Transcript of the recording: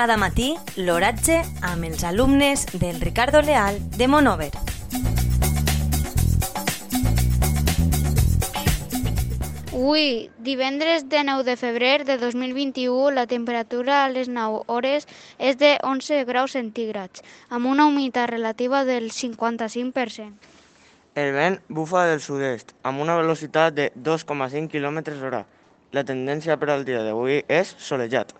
Cada matí, l'oratge amb els alumnes del Ricardo Leal de Monover. Avui, divendres de 9 de febrer de 2021, la temperatura a les 9 hores és de 11 graus centígrads, amb una humitat relativa del 55%. El vent bufa del sud-est, amb una velocitat de 2,5 km hora. La tendència per al dia d'avui és solejat.